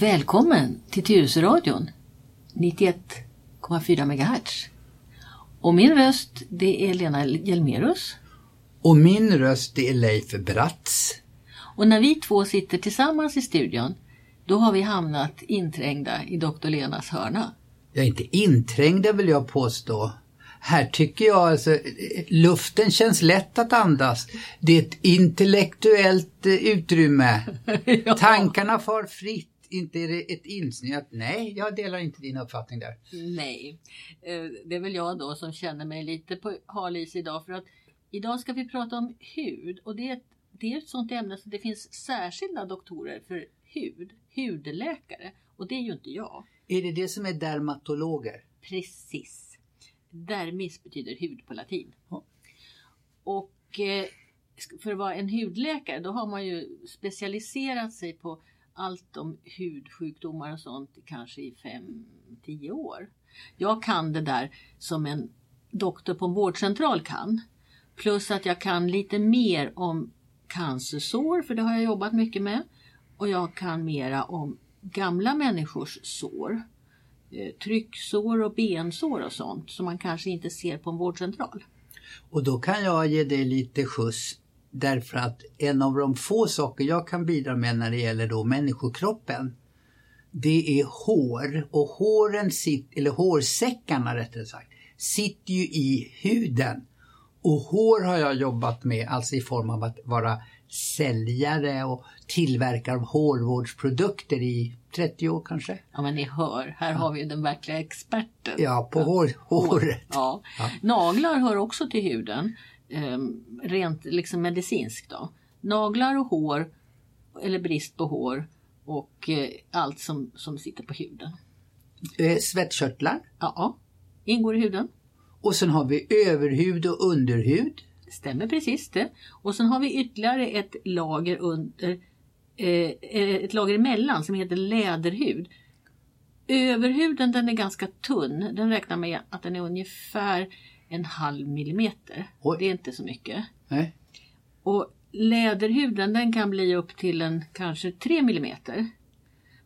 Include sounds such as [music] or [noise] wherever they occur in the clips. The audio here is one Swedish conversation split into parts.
Välkommen till Tyresöradion 91,4 MHz. Och min röst det är Lena Hjelmerus. Och min röst det är Leif Bratz. Och när vi två sitter tillsammans i studion då har vi hamnat inträngda i doktor Lenas hörna. Ja, inte inträngda vill jag påstå. Här tycker jag alltså, luften känns lätt att andas. Det är ett intellektuellt eh, utrymme. [laughs] ja. Tankarna far fritt. Inte är det ett insnöat, nej jag delar inte din uppfattning där. Nej, eh, det är väl jag då som känner mig lite på hal is idag för att idag ska vi prata om hud och det är, ett, det är ett sånt ämne så det finns särskilda doktorer för hud, hudläkare och det är ju inte jag. Är det det som är dermatologer? Precis. Dermis betyder hud på latin. Och eh, för att vara en hudläkare då har man ju specialiserat sig på allt om hudsjukdomar och sånt kanske i 5-10 år. Jag kan det där som en doktor på en vårdcentral kan. Plus att jag kan lite mer om cancersår, för det har jag jobbat mycket med. Och jag kan mera om gamla människors sår. Eh, trycksår och bensår och sånt som man kanske inte ser på en vårdcentral. Och då kan jag ge dig lite skjuts därför att en av de få saker jag kan bidra med när det gäller då människokroppen det är hår och håren sitter, eller hårsäckarna rättare sagt, sitter ju i huden. Och hår har jag jobbat med, alltså i form av att vara säljare och tillverkare av hårvårdsprodukter i 30 år kanske. Ja men ni hör, här ja. har vi den verkliga experten. Ja, på hår, håret. Ja. ja. Naglar hör också till huden, eh, rent liksom medicinskt då. Naglar och hår, eller brist på hår och eh, allt som, som sitter på huden. Eh, svettkörtlar? Ja, ingår i huden. Och sen har vi överhud och underhud. Stämmer precis det. Och sen har vi ytterligare ett lager under eh, ett lager emellan som heter läderhud. Överhuden den är ganska tunn. Den räknar med att den är ungefär en halv millimeter. Oj. Det är inte så mycket. Nej. Och läderhuden den kan bli upp till en kanske tre millimeter.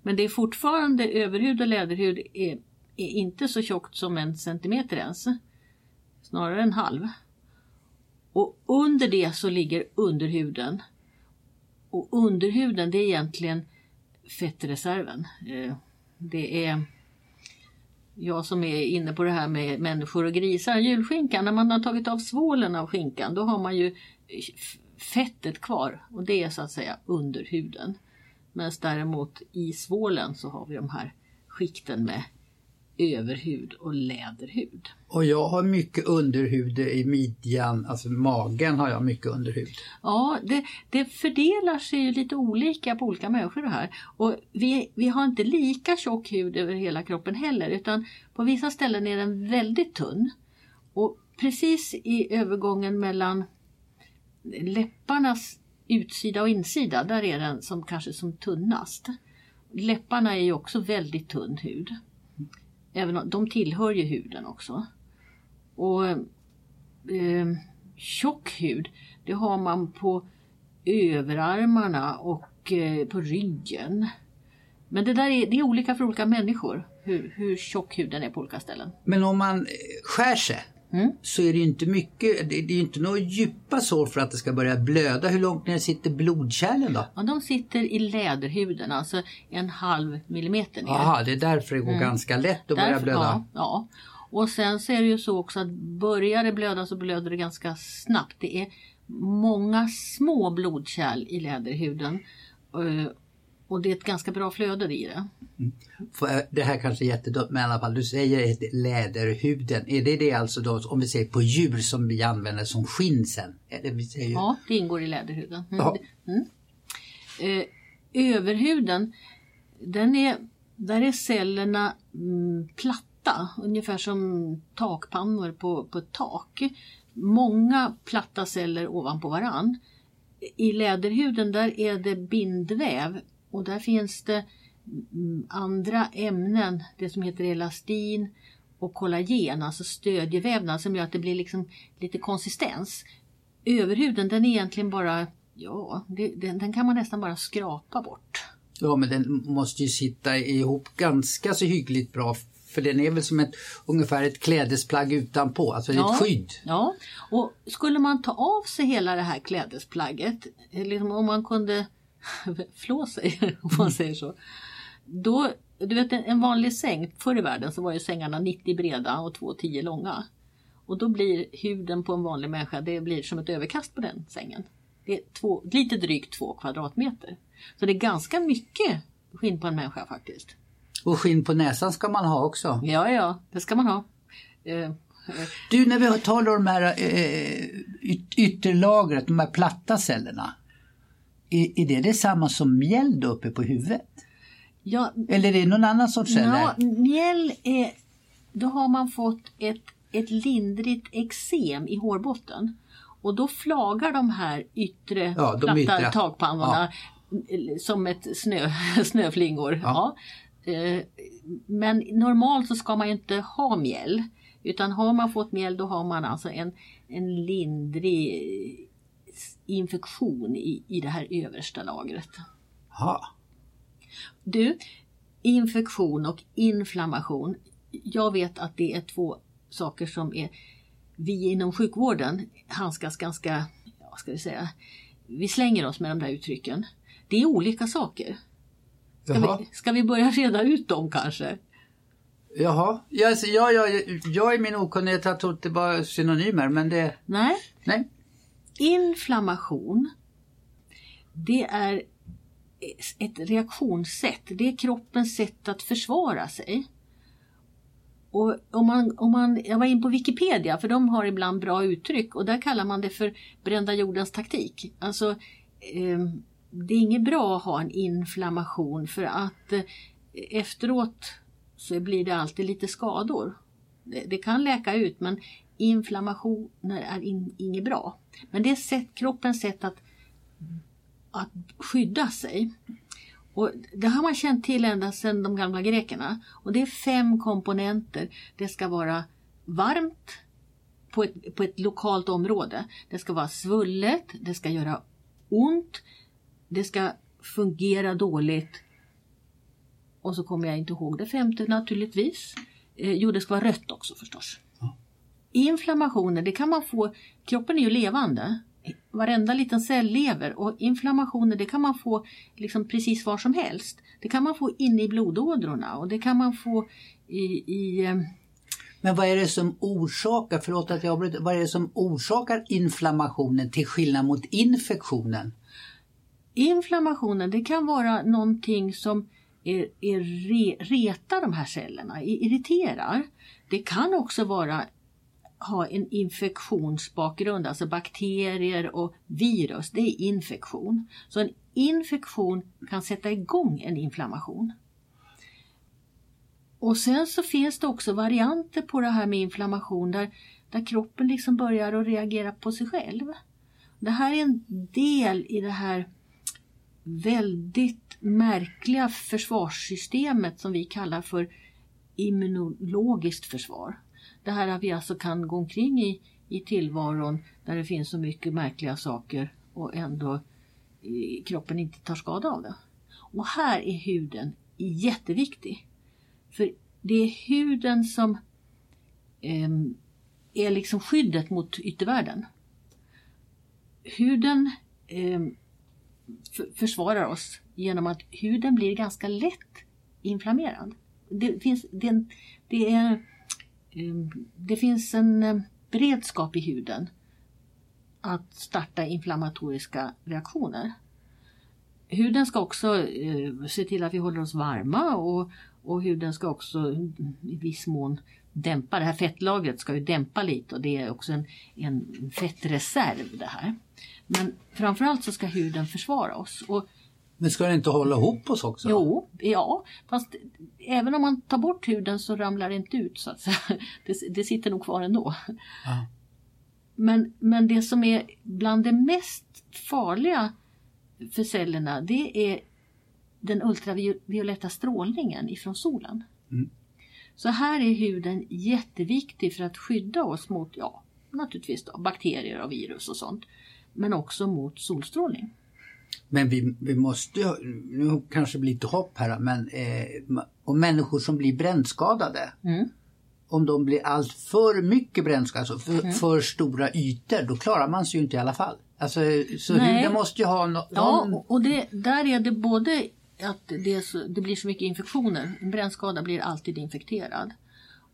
Men det är fortfarande överhud och läderhud är, är inte så tjockt som en centimeter ens. Snarare en halv. Och under det så ligger underhuden. Och underhuden det är egentligen fettreserven. Eh, det är jag som är inne på det här med människor och grisar. Julskinkan, när man har tagit av svålen av skinkan då har man ju fettet kvar och det är så att säga under huden. Medan däremot i svålen så har vi de här skikten med överhud och läderhud. Och jag har mycket underhud i midjan, alltså magen har jag mycket underhud. Ja, det, det fördelar sig lite olika på olika människor det här. Och vi, vi har inte lika tjock hud över hela kroppen heller utan på vissa ställen är den väldigt tunn. Och precis i övergången mellan läpparnas utsida och insida, där är den som kanske som tunnast. Läpparna är ju också väldigt tunn hud. Även om, de tillhör ju huden också. Och eh, Tjock hud, det har man på överarmarna och eh, på ryggen. Men det där är, det är olika för olika människor, hur, hur tjock huden är på olika ställen. Men om man eh, skär sig mm. så är det inte mycket, det, är inte några djupa sår för att det ska börja blöda. Hur långt ner sitter blodkärlen då? Ja, de sitter i läderhuden, alltså en halv millimeter ner. Jaha, det är därför det går mm. ganska lätt att därför, börja blöda. Ja, ja. Och sen så är det ju så också att börjar det blöda så blöder det ganska snabbt. Det är många små blodkärl i läderhuden. Och det är ett ganska bra flöde i det. Mm. Det här kanske är jättedumt men i alla fall, du säger läderhuden. Är det det alltså då om vi ser på djur som vi använder som skinn sen? Det vi säger... Ja, det ingår i läderhuden. Mm. Mm. Eh, överhuden, den är, där är cellerna mm, platta, ungefär som takpannor på, på ett tak. Många platta celler ovanpå varann. I läderhuden där är det bindväv och där finns det mm, andra ämnen, det som heter elastin och kollagen, alltså stödjevävnad som gör att det blir liksom lite konsistens. Överhuden den är egentligen bara, ja, det, den, den, kan man nästan bara skrapa bort. Ja, men den måste ju sitta ihop ganska så hyggligt bra för den är väl som ett, ungefär ett klädesplagg utanpå, alltså Ja. ett skydd. Ja, och skulle man ta av sig hela det här klädesplagget, liksom om man kunde [laughs] flå sig, [laughs] om man säger så. Då, du vet en vanlig säng, förr i världen så var ju sängarna 90 breda och 2,10 långa. Och då blir huden på en vanlig människa, det blir som ett överkast på den sängen. Det är två, lite drygt två kvadratmeter. Så det är ganska mycket skinn på en människa faktiskt. Och skinn på näsan ska man ha också. Ja, ja, det ska man ha. Eh, Du, när vi talar om de här eh, yt- ytterlagret, de här platta cellerna. Är, är det detsamma som mjäll då uppe på huvudet? ja, Eller är det någon annan sorts celler? Ja, mjäll är, då har man fått ett, ett lindrigt eksem i hårbotten. Och då flagar de här yttre Ja, de platta yttre. takpannorna eh, som ett snö, [laughs] snöflingor. Ja. Eh, Men normalt så ska man ju inte ha mjäll. Utan har man fått mjäll då har man alltså en, en lindrig infektion i, i det här översta lagret. Ja. Du, infektion och inflammation. Jag vet att det är två saker som är vi inom sjukvården handskas ganska, ja, vad ska vi säga, vi slänger oss med de där uttrycken. Det är olika saker. Ska, Jaha. vi, ska vi börja reda ut dem kanske? Jaha. Ja, alltså, ja, ja, jag i min okunnighet har trott det var synonymer men det... Nej, Nej inflammation det är ett reaktionssätt. Det är kroppens sätt att försvara sig. Och om man, om man, jag var in på Wikipedia för de har ibland bra uttryck och där kallar man det för brända jordens taktik. Alltså, eh, det är inget bra att ha en inflammation för att eh, efteråt så blir det alltid lite skador. Det, det kan läka ut men inflammationer är in, inget bra. Men det är sätt, kroppens sätt att, att skydda sig. Och det har man känt till ända sedan de gamla grekerna. Och det är fem komponenter. Det ska vara varmt på ett, på ett lokalt område. Det ska vara svullet, det ska göra ont, det ska fungera dåligt. Och så kommer jag inte ihåg det femte naturligtvis. Eh, jo, det ska vara rött också förstås. Inflammationer, det kan man få, kroppen är ju levande. Varenda liten cell lever och inflammationer det kan man få liksom precis var som helst. Det kan man få inne i blodådrorna och det kan man få i, i eh, Men vad är det som orsakar, förlåt att jag avbryter, vad är det som orsakar inflammationen till skillnad mot infektionen? Inflammationen det kan vara någonting som är, är re, retar de här cellerna, irriterar. Det kan också vara ha en infektionsbakgrund, alltså bakterier och virus, det är infektion. Så en infektion kan sätta igång en inflammation. Och sen så finns det också varianter på det här med inflammation där, där kroppen liksom börjar att reagera på sig själv. Det här är en del i det här väldigt märkliga försvarssystemet som vi kallar för immunologiskt försvar. Det här att vi alltså kan gå omkring i, i tillvaron där det finns så mycket märkliga saker och ändå kroppen inte tar skada av det. Och här är huden jätteviktig. För det är huden som eh, är liksom skyddet mot yttervärlden. Huden eh, försvarar oss genom att huden blir ganska lätt inflammerad. Det finns, det, är en- det, är, Ehm, det finns en ehm, beredskap i huden att starta inflammatoriska reaktioner. Huden ska också ehm, se till att vi håller oss varma och, och huden ska också i viss mån dämpa. Det här fettlagret ska ju dämpa lite och det är också en, en fettreserv det här. Men framförallt så ska huden försvara oss. Och men ska den inte hålla ihop oss också? Jo, ja, fast även om man tar bort huden så ramlar det inte ut så att säga. [laughs] Det, det sitter nog kvar ändå. Ja. Men, men det som är bland det mest farliga för cellerna det är den ultravioletta strålningen ifrån solen. Mm. Så här är huden jätteviktig för att skydda oss mot, ja, naturligtvis då, bakterier och virus och sånt. Men också mot solstrålning. Men vi, vi måste ju, nu kanske blir lite hopp här men eh, om människor som blir brännskadade. Mm. Om de blir allt för mycket brännskadade, alltså för, Mm. för stora ytor, då klarar man sig ju inte i alla fall. Alltså, så huden måste ju ha no, Ja, någon... och- och det, där är det både att det, så, det blir så mycket infektioner. En brännskada blir alltid infekterad.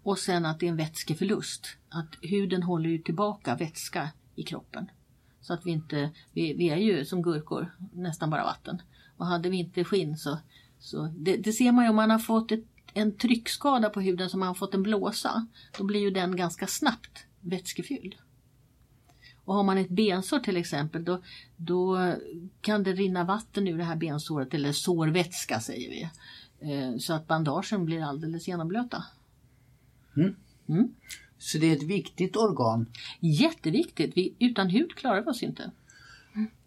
Och sen att det är en vätskeförlust. Att huden håller ju tillbaka vätska i kroppen. Så att vi inte, vi, vi är ju som gurkor, nästan bara vatten. Och hade vi inte skinn så, så det, det ser man ju om man har fått ett, en tryckskada på huden som man har fått en blåsa. Då blir ju den ganska snabbt vätskefylld. Och har man ett bensår till exempel då, då kan det rinna vatten ur det här bensåret eller sårvätska säger vi. Eh, Så att bandagen blir alldeles genomblöta. Så det är ett viktigt organ. Jätteviktigt, vi, utan hud klarar vi oss inte.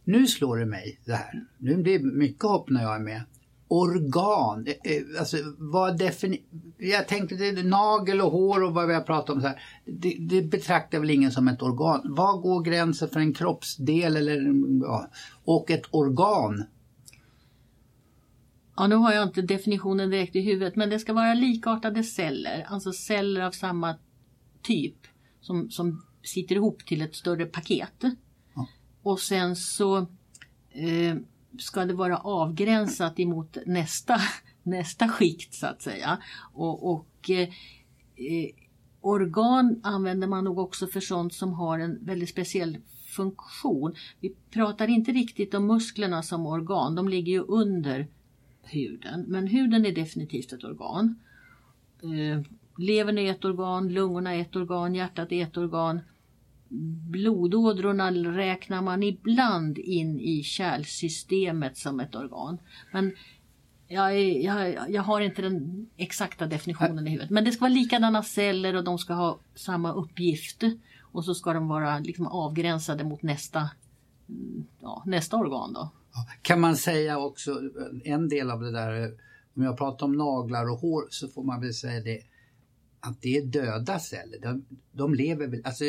Nu slår det mig det här. Nu blir det mycket hopp när jag är med. Organ, eh, eh, alltså vad defini- Jag tänkte det nagel och hår och vad vi har pratat om så här. Det, det betraktar väl ingen som ett organ. Var går gränsen för en kroppsdel eller ja, och ett organ? Ja, nu har jag inte definitionen direkt i huvudet men det ska vara likartade celler, alltså celler av samma typ som, som sitter ihop till ett större paket. Ja. Och sen så eh, ska det vara avgränsat emot nästa, [laughs] nästa skikt så att säga. Och, och eh, eh, organ använder man nog också för sånt som har en väldigt speciell funktion. Vi pratar inte riktigt om musklerna som organ, de ligger ju under huden. Men huden är definitivt ett organ. Eh, levern är ett organ, lungorna är ett organ, hjärtat är ett organ. Blodådrorna räknar man ibland in i kärlsystemet som ett organ. Men jag, är, jag, jag har inte den exakta definitionen i huvudet. Men det ska vara likadana celler och de ska ha samma uppgift. Och så ska de vara liksom avgränsade mot nästa, mm, ja, nästa organ. Då. Kan man säga också en del av det där, om jag pratar om naglar och hår så får man väl säga det att det är döda celler. De, de lever väl, alltså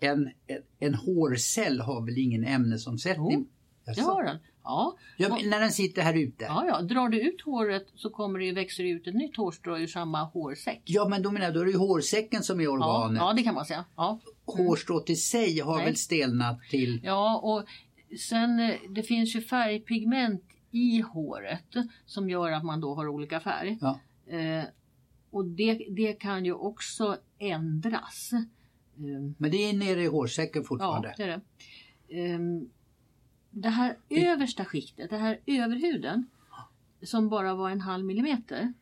en, en, en hårcell har väl ingen ämnesomsättning? Jo, Det har den. Ja, Ja, när den sitter här ute? ja, ja. Drar du ut håret så kommer det ju, växer ut ett nytt hårstrå ur samma hårsäck. Ja men då menar jag, då är det ju hårsäcken som är Ja, organet. ja, det kan man säga. Ja, Hårstrået i sig har Nej. väl stelnat till... ja och sen eh, det finns ju färgpigment i håret som gör att man då har olika färg. Ja. Eh, och det, det kan ju också ändras. Eh, Men det är nere i hårsäcken Ja, fortfarande. det är det. Ehm, det här översta skiktet, det här överhuden som bara var en halv millimeter.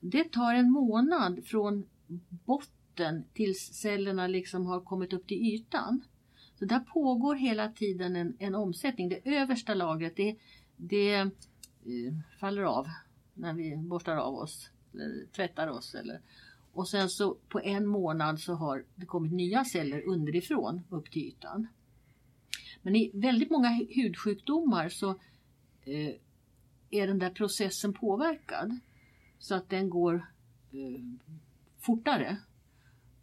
Det tar en månad från botten tills cellerna liksom har kommit upp till ytan. Så där pågår hela tiden en, en omsättning. Det översta lagret det, det eh, faller av när vi borstar av oss eller tvättar oss. Eller, och sen så på en månad så har det kommit nya celler underifrån upp till ytan. Men i väldigt många hudsjukdomar så eh, är den där processen påverkad. Så att den går eh, fortare.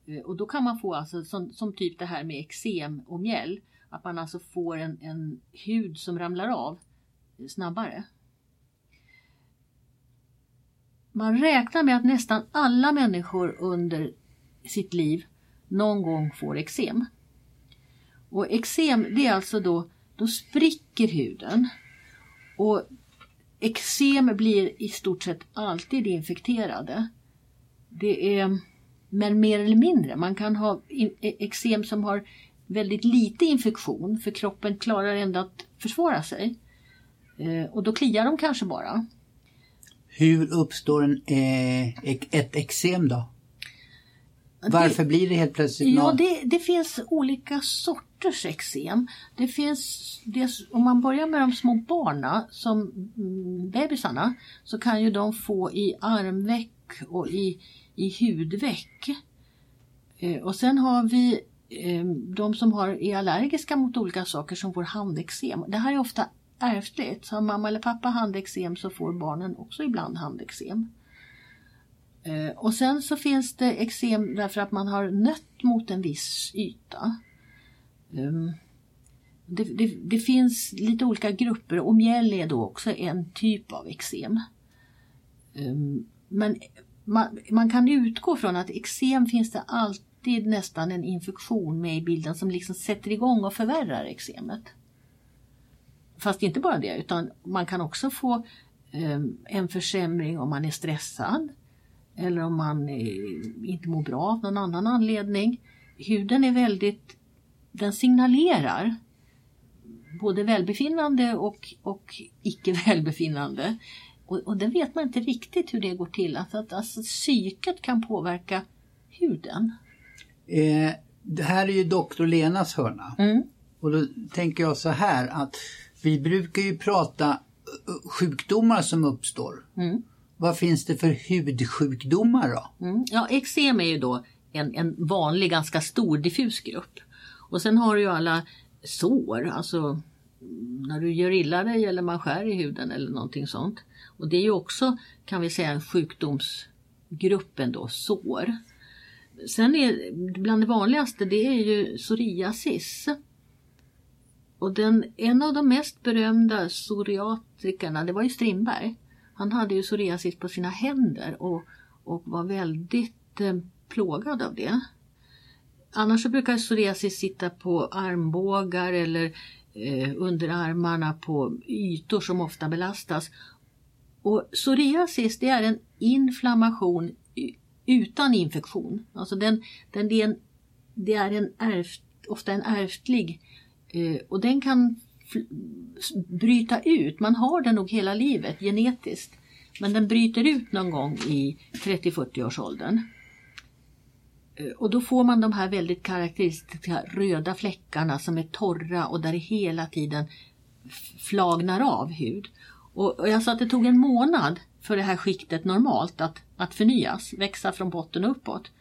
Eh, och då kan man få alltså som, som typ det här med eksem och mjäll. Att man alltså får en, en hud som ramlar av eh, snabbare. Man räknar med att nästan alla människor under sitt liv någon gång får eksem. Och eksem det är alltså då, då spricker huden. Och eksem blir i stort sett alltid infekterade. Det är, men mer eller mindre. Man kan ha e, eksem som har väldigt lite infektion för kroppen klarar ändå att försvara sig. Eh, och då kliar de kanske bara. Hur uppstår en, eh, ett eksem då? Varför blir det helt plötsligt Ja, något? det, det finns olika sorters eksem. Det finns, det, om man börjar med de små barna, som mm, bebisarna, så kan ju de få i armveck och i, i hudveck. Eh, och sen har vi eh, de som har, är allergiska mot olika saker som får handeksem. Det här är ofta ärftligt. Har mamma eller pappa handeksem så får barnen också ibland handeksem. Eh, och sen så finns det eksem därför att man har nött mot en viss yta. Ehm, det, det, det, finns lite olika grupper och mjäll är då också en typ av eksem. Ehm, men man, man, kan utgå från att eksem finns det alltid nästan en infektion med i bilden som liksom sätter igång och förvärrar eksemet. Fast inte bara det utan man kan också få um, en försämring om man är stressad eller om man eh, inte mår bra av någon annan anledning. Huden är väldigt, den signalerar både välbefinnande och, och icke välbefinnande. Och, och det vet man inte riktigt hur det går till. Alltså att alltså, psyket kan påverka huden. Eh, det här är ju doktor Lenas hörna. Mm. Och då tänker jag så här att vi brukar ju prata sjukdomar som uppstår. Mm. Vad finns det för hudsjukdomar då? Mm. Ja, eksem är ju då en, en vanlig, ganska stor diffus grupp. Och sen har du ju alla sår, alltså när du gör illa dig eller man skär i huden eller någonting sånt. Och det är ju också, kan vi säga, sjukdomsgruppen då, sår. Sen är bland det vanligaste det är ju psoriasis. Och den, en av de mest berömda psoriatikerna, det var ju Strindberg. Han hade ju psoriasis på sina händer och, och var väldigt eh, plågad av det. Annars så brukar psoriasis sitta på armbågar eller eh, under armarna på ytor som ofta belastas. Och psoriasis det är en inflammation utan infektion. Alltså den, den, det är en, det är en ärft, ofta en ärftlig eh, Eh, och den kan bryta ut. Man har den nog hela livet genetiskt. Men den bryter ut någon gång i 30-40 års åldern. Och då får man de här väldigt karaktäristiska röda fläckarna som är torra och där det hela tiden flagnar av hud. Och jag sa att det tog en månad för det här skiktet normalt att, att förnyas, växa från botten och uppåt.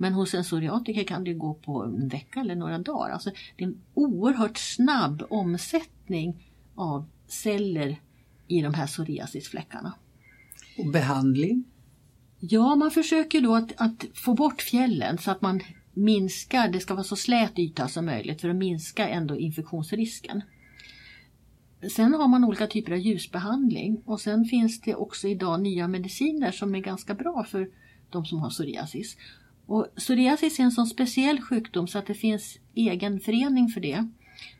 Men hos en psoriatiker kan det gå på en vecka eller några dagar. Alltså det är en oerhört snabb omsättning av celler i de här psoriasisfläckarna. Och behandling? Ja, man försöker då att, att, få bort fjällen så att man minskar, det ska vara så slät yta som möjligt för att minska ändå infektionsrisken. Sen har man olika typer av ljusbehandling och sen finns det också idag nya mediciner som är ganska bra för de som har psoriasis. Och psoriasis är en sån speciell sjukdom så att det finns egen förening för det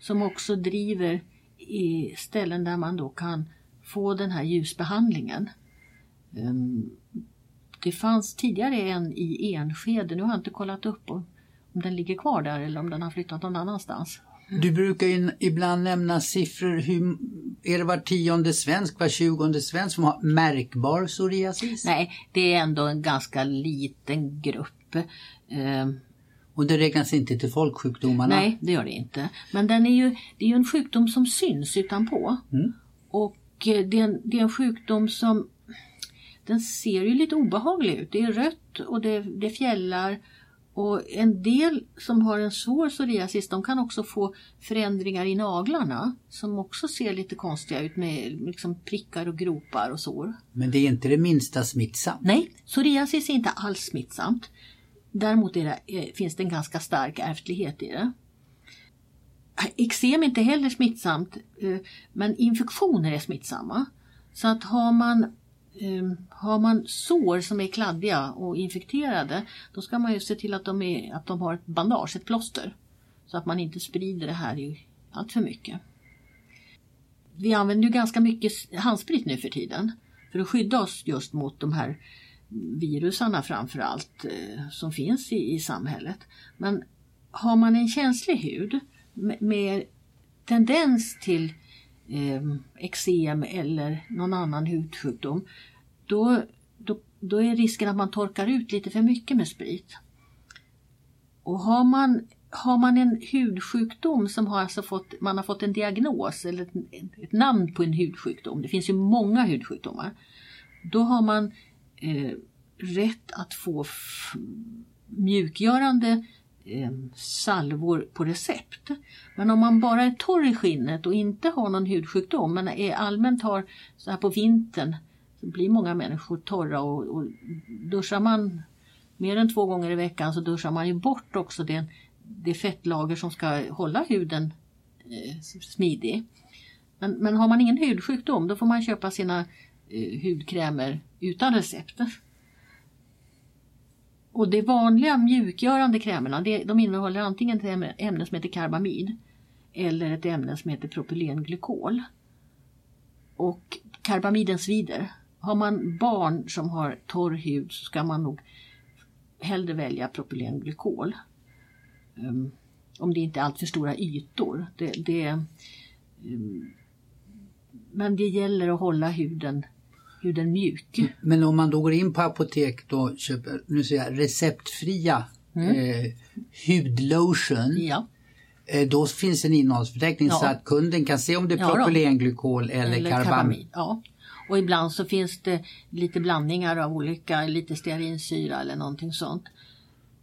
som också driver i ställen där man då kan få den här ljusbehandlingen. Ehm, det fanns tidigare en i Enskede, nu har jag inte kollat upp om den ligger kvar där eller om den har flyttat någon annanstans. Du brukar ju ibland nämna siffror, hur, är det var tionde svensk, var tjugonde svensk som har märkbar psoriasis? Nej, det är ändå en ganska liten grupp. Ehm. och det räknas inte till folksjukdomarna? Nej, det gör det inte. Men den är ju, det är ju en sjukdom som syns utanpå. Mm. Och eh, det är, en, det är en sjukdom som den ser ju lite obehaglig ut. Det är rött och det, det fjällar. Och en del som har en svår psoriasis de kan också få förändringar i naglarna som också ser lite konstiga ut med liksom prickar och gropar och sår. Men det är inte det minsta smittsamt? Nej, psoriasis är inte alls smittsamt. Däremot det, eh, finns det en ganska stark ärftlighet i det. Eksem är inte heller smittsamt eh, men infektioner är smittsamma. Så att har man eh, har man sår som är kladdiga och infekterade då ska man ju se till att de, är, att de har ett bandage, ett plåster. Så att man inte sprider det här allt för mycket. Vi använder ju ganska mycket handsprit nu för tiden för att skydda oss just mot de här virusarna framförallt eh, som finns i, i samhället. Men har man en känslig hud med, med tendens till eh, eksem eller någon annan hudsjukdom, då, då, då är risken att man torkar ut lite för mycket med sprit. Och har man, har man en hudsjukdom som har alltså fått, man har fått en diagnos eller ett, ett namn på en hudsjukdom, det finns ju många hudsjukdomar, då har man eh, rätt att få mjukgörande eh, salvor på recept. Men om man bara är torr i skinnet och inte har någon hudsjukdom men är allmänt har så här på vintern så blir många människor torra och, och duschar man mer än två gånger i veckan så duschar man ju bort också det, det fettlager som ska hålla huden eh, smidig. Men, men har man ingen hudsjukdom då får man köpa sina Eh, hudkrämer utan recept. Och de vanliga mjukgörande krämerna det, de innehåller antingen ett ämne som heter karbamid eller ett ämne som heter propylenglykol. Och karbamiden svider. Har man barn som har torr hud så ska man nog hellre välja propylenglykol. Um, ehm, om det inte är alltför stora ytor. Det, det, um, men det gäller att hålla huden, huden mjuk. Men om man då går in på apotek och köper nu säger jag, receptfria mm. eh, hudlotion. Ja. Eh, då finns en innehållsförteckning ja. så att kunden kan se om det är propylenglykol eller, eller karbamid. Ja. Och ibland så finns det lite blandningar av olika, lite stearinsyra eller någonting sånt.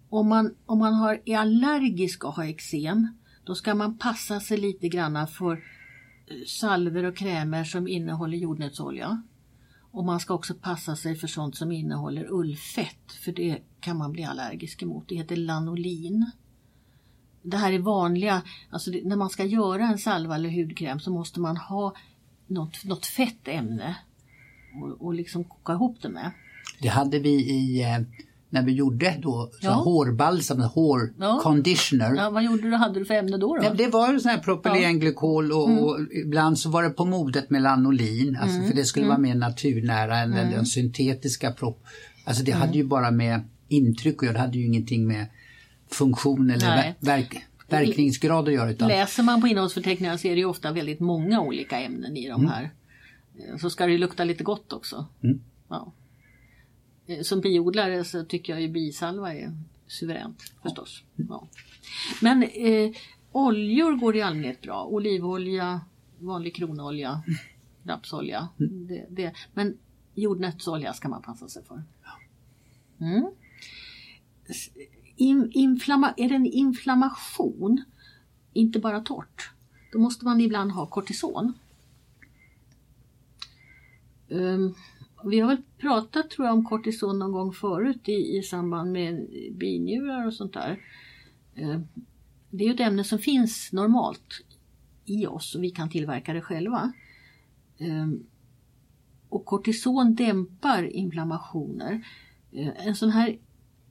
Om man, om man har, är allergisk och har eksem då ska man passa sig lite granna för eh, salver och krämer som innehåller jordnötsolja. Och man ska också passa sig för sånt som innehåller ullfett för det kan man bli allergisk emot. Det heter lanolin. Det här är vanliga, alltså det, när man ska göra en salva eller hudkräm så måste man ha något, något fett ämne och, och liksom koka ihop det med. Det hade vi i eh, när vi gjorde då så ja. hårbalsam, hår ja. conditioner. Ja, vad gjorde du? hade du för ämne då? då? Ja, det var sån här propylenglykol och, mm. och, ibland så var det på modet med lanolin, alltså mm. för det skulle mm. vara mer naturnära än mm. den syntetiska prop. Alltså det hade ju mm. bara med intryck och det hade ju ingenting med funktion eller ver verk verkningsgrad att göra. Utan... Läser man på innehållsförteckningarna så är det ju ofta väldigt många olika ämnen i de mm. här. Så ska det lukta lite gott också. Ja. Eh, som biodlare så tycker jag ju bisalva är suveränt förstås. Ja. Men eh, oljor går i allmänhet bra. Olivolja, vanlig kronolja, [laughs] rapsolja. Det, det. Men jordnötsolja ska man passa sig för. Mm. In, inflamma, är det en inflammation, inte bara torrt, då måste man ibland ha kortison. Um, vi har väl pratat tror jag om kortison någon gång förut i, i samband med binjurar och sånt där. Eh, det är ju ett ämne som finns normalt i oss och vi kan tillverka det själva. Eh, och kortison dämpar inflammationer. Eh, en sån här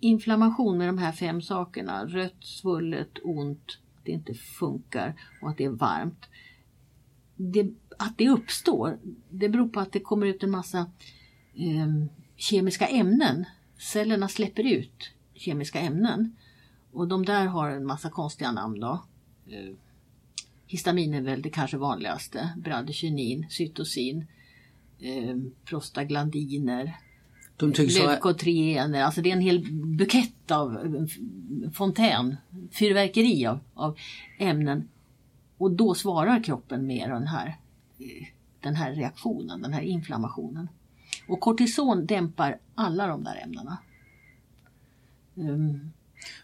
inflammation med de här fem sakerna, rött, svullet, ont, att det inte funkar och att det är varmt. Det, att det uppstår, det beror på att det kommer ut en massa eh, kemiska ämnen. Cellerna släpper ut kemiska ämnen. Och de där har en massa konstiga namn då. Eh, histamin är väl det kanske vanligaste. Bradykinin, cytosin, eh, prostaglandiner, de leukotriener. Alltså det är en hel bukett av fontän, fyrverkeri av, av ämnen. Och då svarar kroppen med den här, eh, den här reaktionen, den här inflammationen. Och kortison dämpar alla de där ämnena. Um.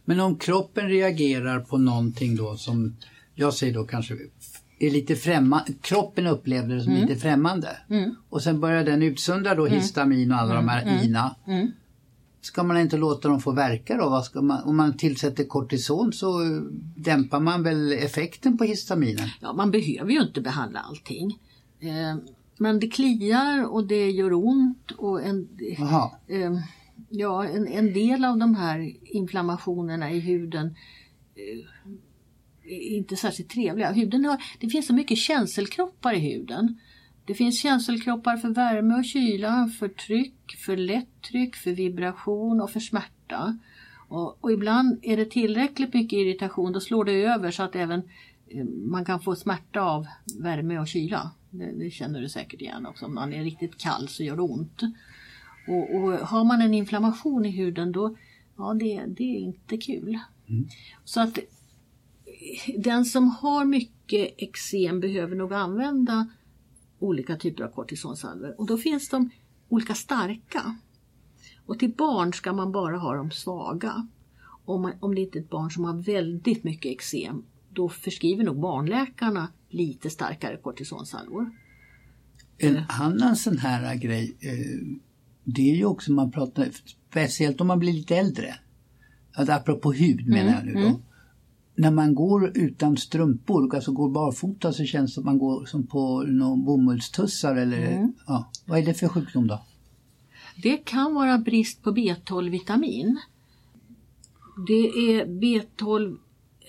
Men om kroppen reagerar på någonting då som jag säger då kanske är lite främmande, kroppen upplevde det som mm. lite främmande. Mm. Och sen börjar den utsöndra då mm. histamin och alla de här mm. INA. Mm. Ska man inte låta dem få verka då? Man, om man tillsätter kortison så dämpar man väl effekten på histaminen? Ja, man behöver ju inte behandla allting. Eh, men det kliar och det gör ont och en, eh, ja, en, en, del av de här inflammationerna i huden eh, är inte särskilt trevliga. Huden har, det finns så mycket känselkroppar i huden. Det finns känselkroppar för värme och kyla, för tryck, för lätt tryck, för vibration och för smärta. Och, och, ibland är det tillräckligt mycket irritation, då slår det över så att även eh, man kan få smärta av värme och kyla. Det, det, känner du säkert igen också. Om man är riktigt kall så gör det ont. Och, och har man en inflammation i huden då, ja det, det är inte kul. Mm. Så att den som har mycket eksem behöver nog använda olika typer av kortisonsalver. Och då finns de olika starka. Och till barn ska man bara ha de svaga. Om, man, om det inte är ett barn som har väldigt mycket eksem, då förskriver nog barnläkarna lite starkare kortisonsalvor. En annan sån här grej, eh, det är ju också man pratar, speciellt om man blir lite äldre. Att apropå hud menar mm, jag nu då. Mm. när man går utan strumpor, alltså går barfota så känns det som att man går som på någon bomullstussar eller Mm. ja. Vad är det för sjukdom då? Det kan vara brist på B12-vitamin. Det är B12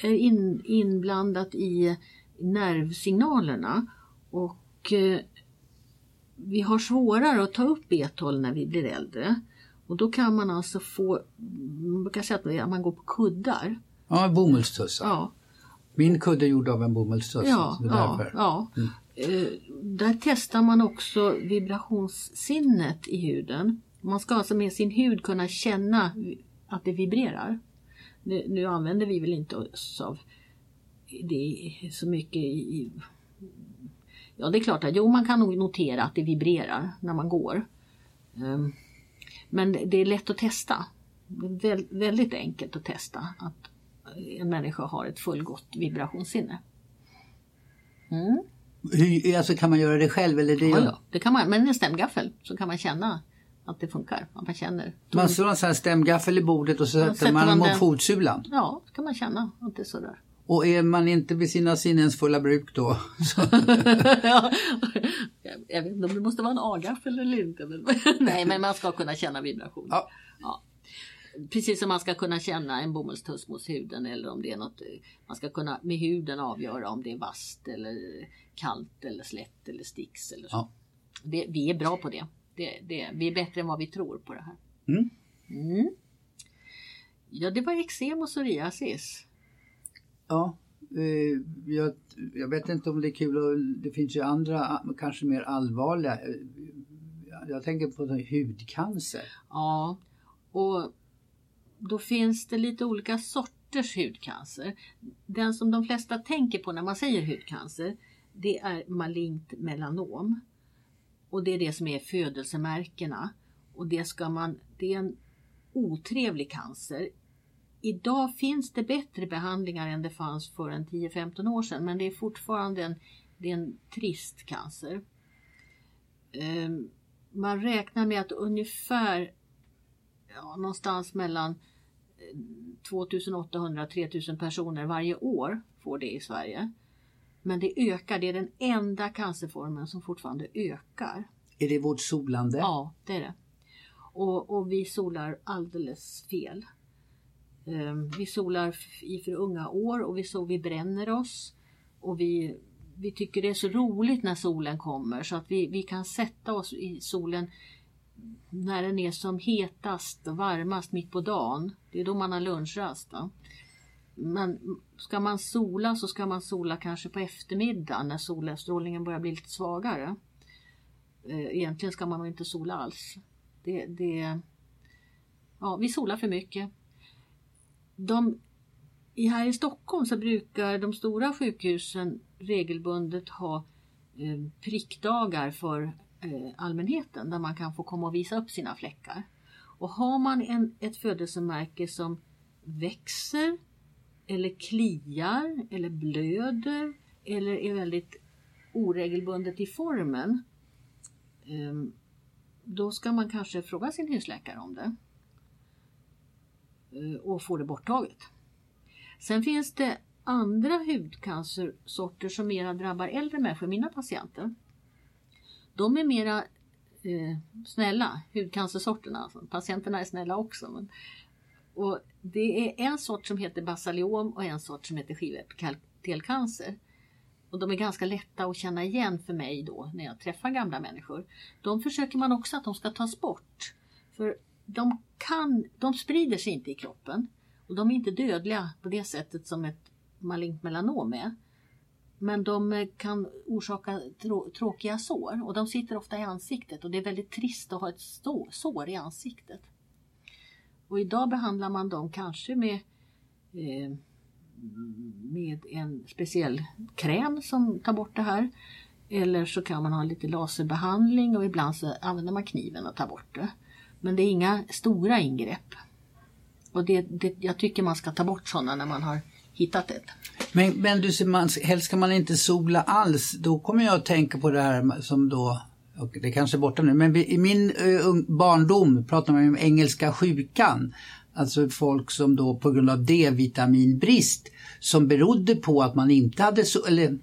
är in, inblandat i nervsignalerna och eh, vi har svårare att ta upp B12 när vi blir äldre. Och då kan man alltså få, man brukar säga att man går på kuddar. Ja, bomullstussar. Ja, Min kudde är gjord av en bomullstuss. ja, ja, ja. Eh, Där testar man också vibrationssinnet i huden. Man ska alltså med sin hud kunna känna att det vibrerar. Nu, nu använder vi väl inte oss av det så mycket i, Ja det är klart att jo man kan nog notera att det vibrerar när man går. Ehm, Men det är lätt att testa. Är väl, väldigt enkelt att testa att en människa har ett fullgott vibrationssinne. Mm. Hur, alltså kan man göra det själv eller det Ja, ja, det kan man, men en stämgaffel så kan man känna att det funkar. Att man känner. Man slår en sån här stämgaffel i bordet och så sätter, man man den mot fotsulan. Ja, så kan man känna att det är sådär. Och är man inte vid sina sinnens fulla bruk då? [laughs] Ja, jag vet inte om det måste vara en A-gaffel eller inte. Men, [laughs] nej, men man ska kunna känna vibration. ja. Ja. Precis som man ska kunna känna en bomullstuss mot huden eller om det är något, eh, man ska kunna med huden avgöra om det är vasst eller kallt eller slätt eller sticks eller så. Ja. Det, vi är bra på det. Det, det. Vi är bättre än vad vi tror på det här. Mm. Mm. Ja, det var eksem och psoriasis. Ja, eh, jag, jag vet inte om det är kul och det finns ju andra kanske mer allvarliga. Eh, jag tänker på hudcancer. Ja, och då finns det lite olika sorters hudcancer. Den som de flesta tänker på när man säger hudcancer, det är malignt melanom. Och det är det som är födelsemärkena. Och det ska man, det är en otrevlig cancer. Idag finns det bättre behandlingar än det fanns för en 10-15 år sedan, men det är fortfarande en, det är en trist cancer. Ehm, Man räknar med att ungefär ja, någonstans mellan eh, 2800 3000 personer varje år får det i Sverige. Men det ökar, det är den enda cancerformen som fortfarande ökar. Är det vårt solande? Ja, det är det. Och, och vi solar alldeles fel. Ehm, vi solar i för unga år och vi, så, vi bränner oss. Och vi, vi tycker det är så roligt när solen kommer så att vi, vi kan sätta oss i solen när den är som hetast och varmast mitt på dagen. Det är då man har lunchrast. Då. Men ska man sola så ska man sola kanske på eftermiddagen när solstrålningen börjar bli lite svagare. Ehm, egentligen ska man nog inte sola alls. Det, det, ja, vi solar för mycket. De, i, här i Stockholm så brukar de stora sjukhusen regelbundet ha eh, prickdagar för eh, allmänheten där man kan få komma och visa upp sina fläckar. Och har man en, ett födelsemärke som växer eller kliar eller blöder eller är väldigt oregelbundet i formen eh, då ska man kanske fråga sin husläkare om det. Eh, och får det borttaget. Sen finns det andra hudcancersorter som mera drabbar äldre människor, mina patienter. De är mera eh, snälla, hudcancersorterna. Alltså. Patienterna är snälla också. Men, och det är en sort som heter basaliom och en sort som heter skivepitelcancer. Och de är ganska lätta att känna igen för mig då när jag träffar gamla människor. De försöker man också att de ska tas bort. För de, kan, de sprider sig inte i kroppen. Och de är inte dödliga på det sättet som ett malignt melanom är. Men de eh, kan orsaka trå- tråkiga sår och de sitter ofta i ansiktet och det är väldigt trist att ha ett stå- sår i ansiktet. Och idag behandlar man dem kanske med eh, med en speciell kräm som tar bort det här. Eller så kan man ha lite laserbehandling och ibland så använder man kniven och tar bort det. Men det är inga stora ingrepp. Och det, det, jag tycker man ska ta bort sådana när man har hittat ett. Men, men du ser, man, helst ska man inte sola alls. Då kommer jag att tänka på det här som då, och det kanske är borta nu, men i min ung- barndom pratade man om engelska sjukan. Alltså folk som då på grund av D-vitaminbrist som berodde på att man inte hade så, eller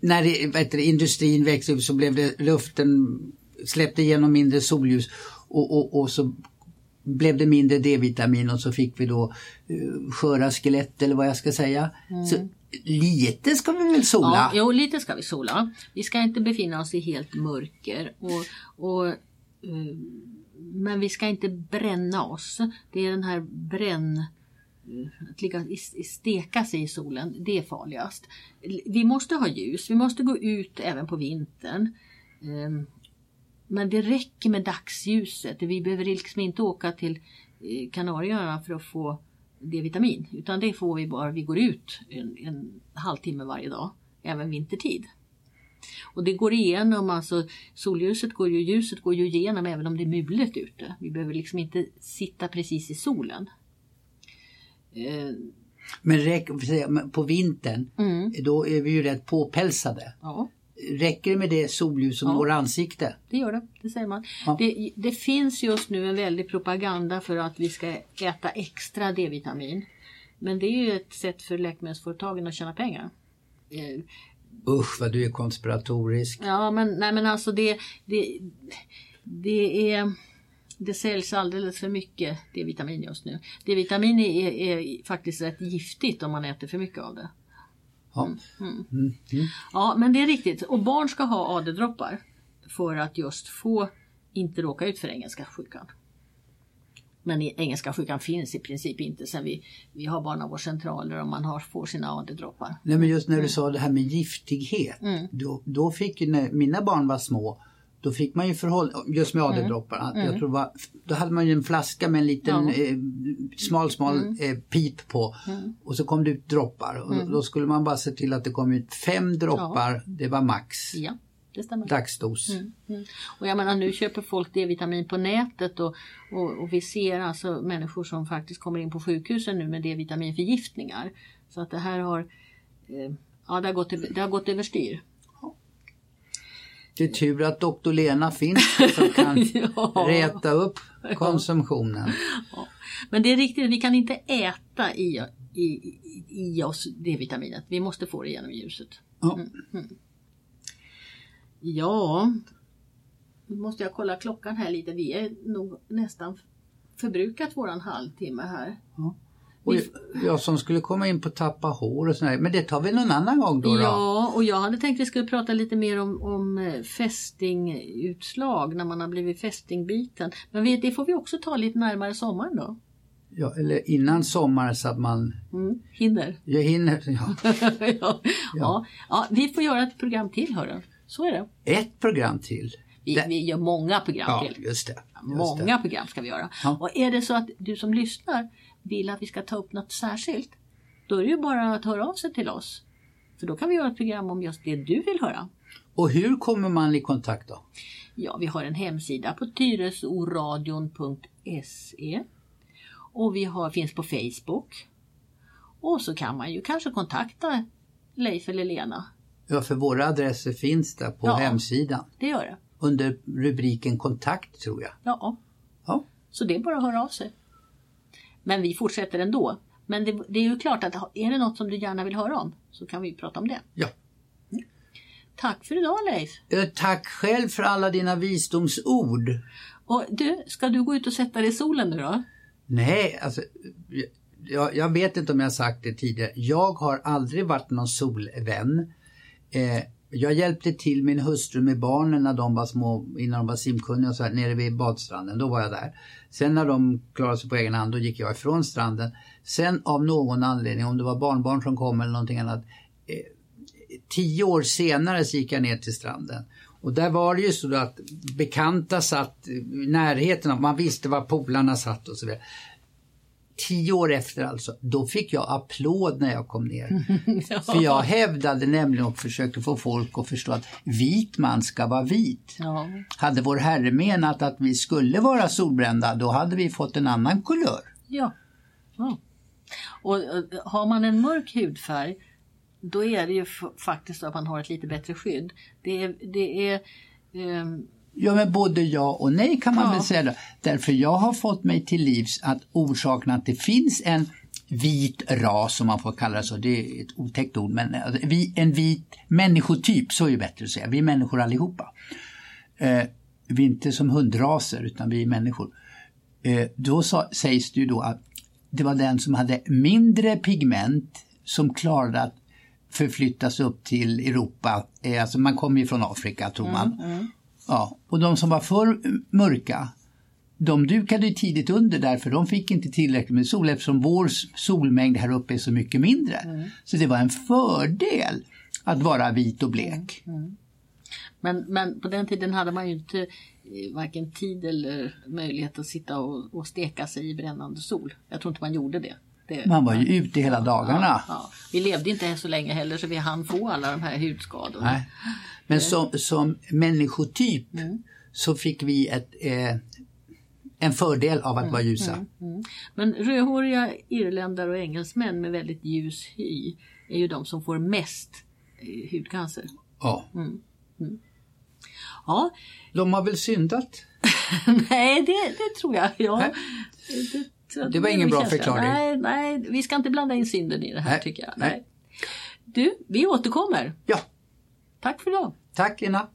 när det, vet du, industrin växte upp så blev det luften släppte igenom mindre solljus och, och, och så blev det mindre D-vitamin och så fick vi då uh, sköra skelett eller vad jag ska säga. Mm. Så lite ska vi väl sola? Ja, jo, lite ska vi sola. Vi ska inte befinna oss i helt mörker. Och, och uh, men vi ska inte bränna oss. Det är den här bränn att ligga, steka sig i solen, det är farligast. Vi måste ha ljus, vi måste gå ut även på vintern. Men det räcker med dagsljuset. Vi behöver liksom inte åka till eh, Kanarieöarna för att få D-vitamin. Utan det får vi bara vi går ut en, en halvtimme varje dag, även vintertid. Och det går igenom, alltså solljuset går ju, ljuset går ju igenom även om det är mulet ute. Vi behöver liksom inte sitta precis i solen. Eh. Men på vintern, mm. då är vi ju rätt påpälsade. Ja. Räcker det med det solljus som ja. når ansikte? Det gör det, det säger man. Ja. Det, det, finns just nu en väldig propaganda för att vi ska äta extra D-vitamin. Men det är ju ett sätt för läkemedelsföretagen att tjäna pengar. Eh, Usch vad du är konspiratorisk. Ja men, nej, men alltså det, det, det är det säljs alldeles för mycket D-vitamin just nu. D-vitamin är, är, faktiskt rätt giftigt om man äter för mycket av det. Ja. Mm, mm. Mm. mm. ja men det är riktigt och barn ska ha AD-droppar för att just få inte råka ut för engelska sjukan. Men engelska sjukan finns i princip inte sen vi, vi har barnavårdscentraler och man har, får sina AD-droppar. Nej men just när du mm. sa det här med giftighet. Mm. Då, då fick när mina barn var små då fick man ju förhåll, just med AD-dropparna, mm. jag tror var, då hade man ju en flaska med en liten ja. eh, smal smal mm. eh, pip på mm. och så kom det ut droppar och mm. då skulle man bara se till att det kom ut fem droppar, ja. det var max. Ja. Det stämmer. Dagsdos. Mm, mm. Och jag menar nu köper folk D-vitamin på nätet och, och, och, vi ser alltså människor som faktiskt kommer in på sjukhusen nu med D-vitaminförgiftningar. Så att det här har, eh, ja, det har, gått, det har gått överstyr. Det är tur att doktor Lena finns som kan [laughs] ja. räta upp konsumtionen. Ja. Men det är riktigt, vi kan inte äta i, i, i oss D-vitaminet. Vi måste få det genom ljuset. Ja. Mm, mm. ja, nu måste jag kolla klockan här lite. Vi är nog nästan förbrukat våran halvtimme här. Ja. Och jag som skulle komma in på tappa hår och sådär. Men det tar vi någon annan gång då? då? Ja, och jag hade tänkt att vi skulle prata lite mer om, om eh, fästingutslag när man har blivit fästingbiten. Men vi, det får vi också ta lite närmare sommaren då. Ja, eller innan sommaren så att man mm, hinner. Jag hinner, ja. ja. [laughs] ja. ja. Ja. vi får göra ett program till hörru. Så är det. Ett program till? Vi, det... vi gör många program ja, till. Just det, just många det. program ska vi göra. Ja. Och är det så att du som lyssnar vill att vi ska ta upp något särskilt, då är det ju bara att höra av sig till oss. För då kan vi göra ett program om just det du vill höra. Och hur kommer man i kontakt då? Ja, vi har en hemsida på tyresoradion.se och vi har, finns på Facebook. Och så kan man ju kanske kontakta Leif eller Lena. Ja, för våra adresser finns där på ja, hemsidan. det gör det. Under rubriken kontakt tror jag. Ja. ja. Så det är bara att höra av sig. Men vi fortsätter ändå. Men det, det, är ju klart att är det något som du gärna vill höra om så kan vi prata om det. Ja. Mm. Tack för idag Leif. Tack själv för alla dina visdomsord. Och du, ska du gå ut och sätta dig i solen nu då? Nej, alltså jag, jag vet inte om jag sagt det tidigare. Jag har aldrig varit någon solvän. Eh, jag hjälpte till min hustru med barnen när de var små, innan de var simkunniga och så här, nere vid badstranden. Då var jag där. Sen när de klarade sig på egen hand, då gick jag ifrån stranden. Sen av någon anledning, om det var barnbarn som kom eller någonting annat. Eh, tio år senare så gick jag ner till stranden. Och där var det ju så att bekanta satt i närheten, man visste var polarna satt och så vidare tio år efter alltså, då fick jag applåd när jag kom ner. [laughs] ja. För jag hävdade nämligen och försökte få folk att förstå att vit man ska vara vit. Ja. Hade vår Herre menat att vi skulle vara solbrända, då hade vi fått en annan kulör. Ja. ja. Och har man en mörk hudfärg, då är det ju faktiskt så att man har ett lite bättre skydd. Det är, det är um Ja, men både ja och nej kan man Ja. väl säga. Då. Därför jag har fått mig till livs att orsaken att det finns en vit ras, som man får kalla det så, det är ett otäckt ord, men vi, en vit människotyp, så är det bättre att säga. Vi är människor allihopa. Eh, vi är inte som hundraser, utan vi är människor. Eh, då sa, sägs det ju då att det var den som hade mindre pigment som klarade att förflyttas upp till Europa. Eh, alltså man kommer ju från Afrika tror man. Ja, och de som var för mörka, de dukade tidigt under därför de fick inte tillräckligt med sol eftersom vår solmängd här uppe är så mycket mindre. Så det var en fördel att vara vit och blek. Men, men på den tiden hade man ju inte eh, varken tid eller möjlighet att sitta och, och steka sig i brännande sol. Jag tror inte man gjorde det. Det Man var ju ute hela dagarna. Ja. Vi levde inte så länge heller så vi hann få alla de här hudskadorna. Nej. Men som, som människotyp så fick vi ett, eh, en fördel av att vara ljusa. Men rödhåriga irländare och engelsmän med väldigt ljus hy är ju de som får mest eh, hudcancer. Ja. Ja, De har väl syndat? [laughs] nej det, det tror jag. Ja, det, Det var ingen bra förklaring. Nej, nej, vi ska inte blanda in synden i det här Nej, tycker jag. nej. Nej. Du, vi återkommer. Ja, Tack för idag. tack Ina.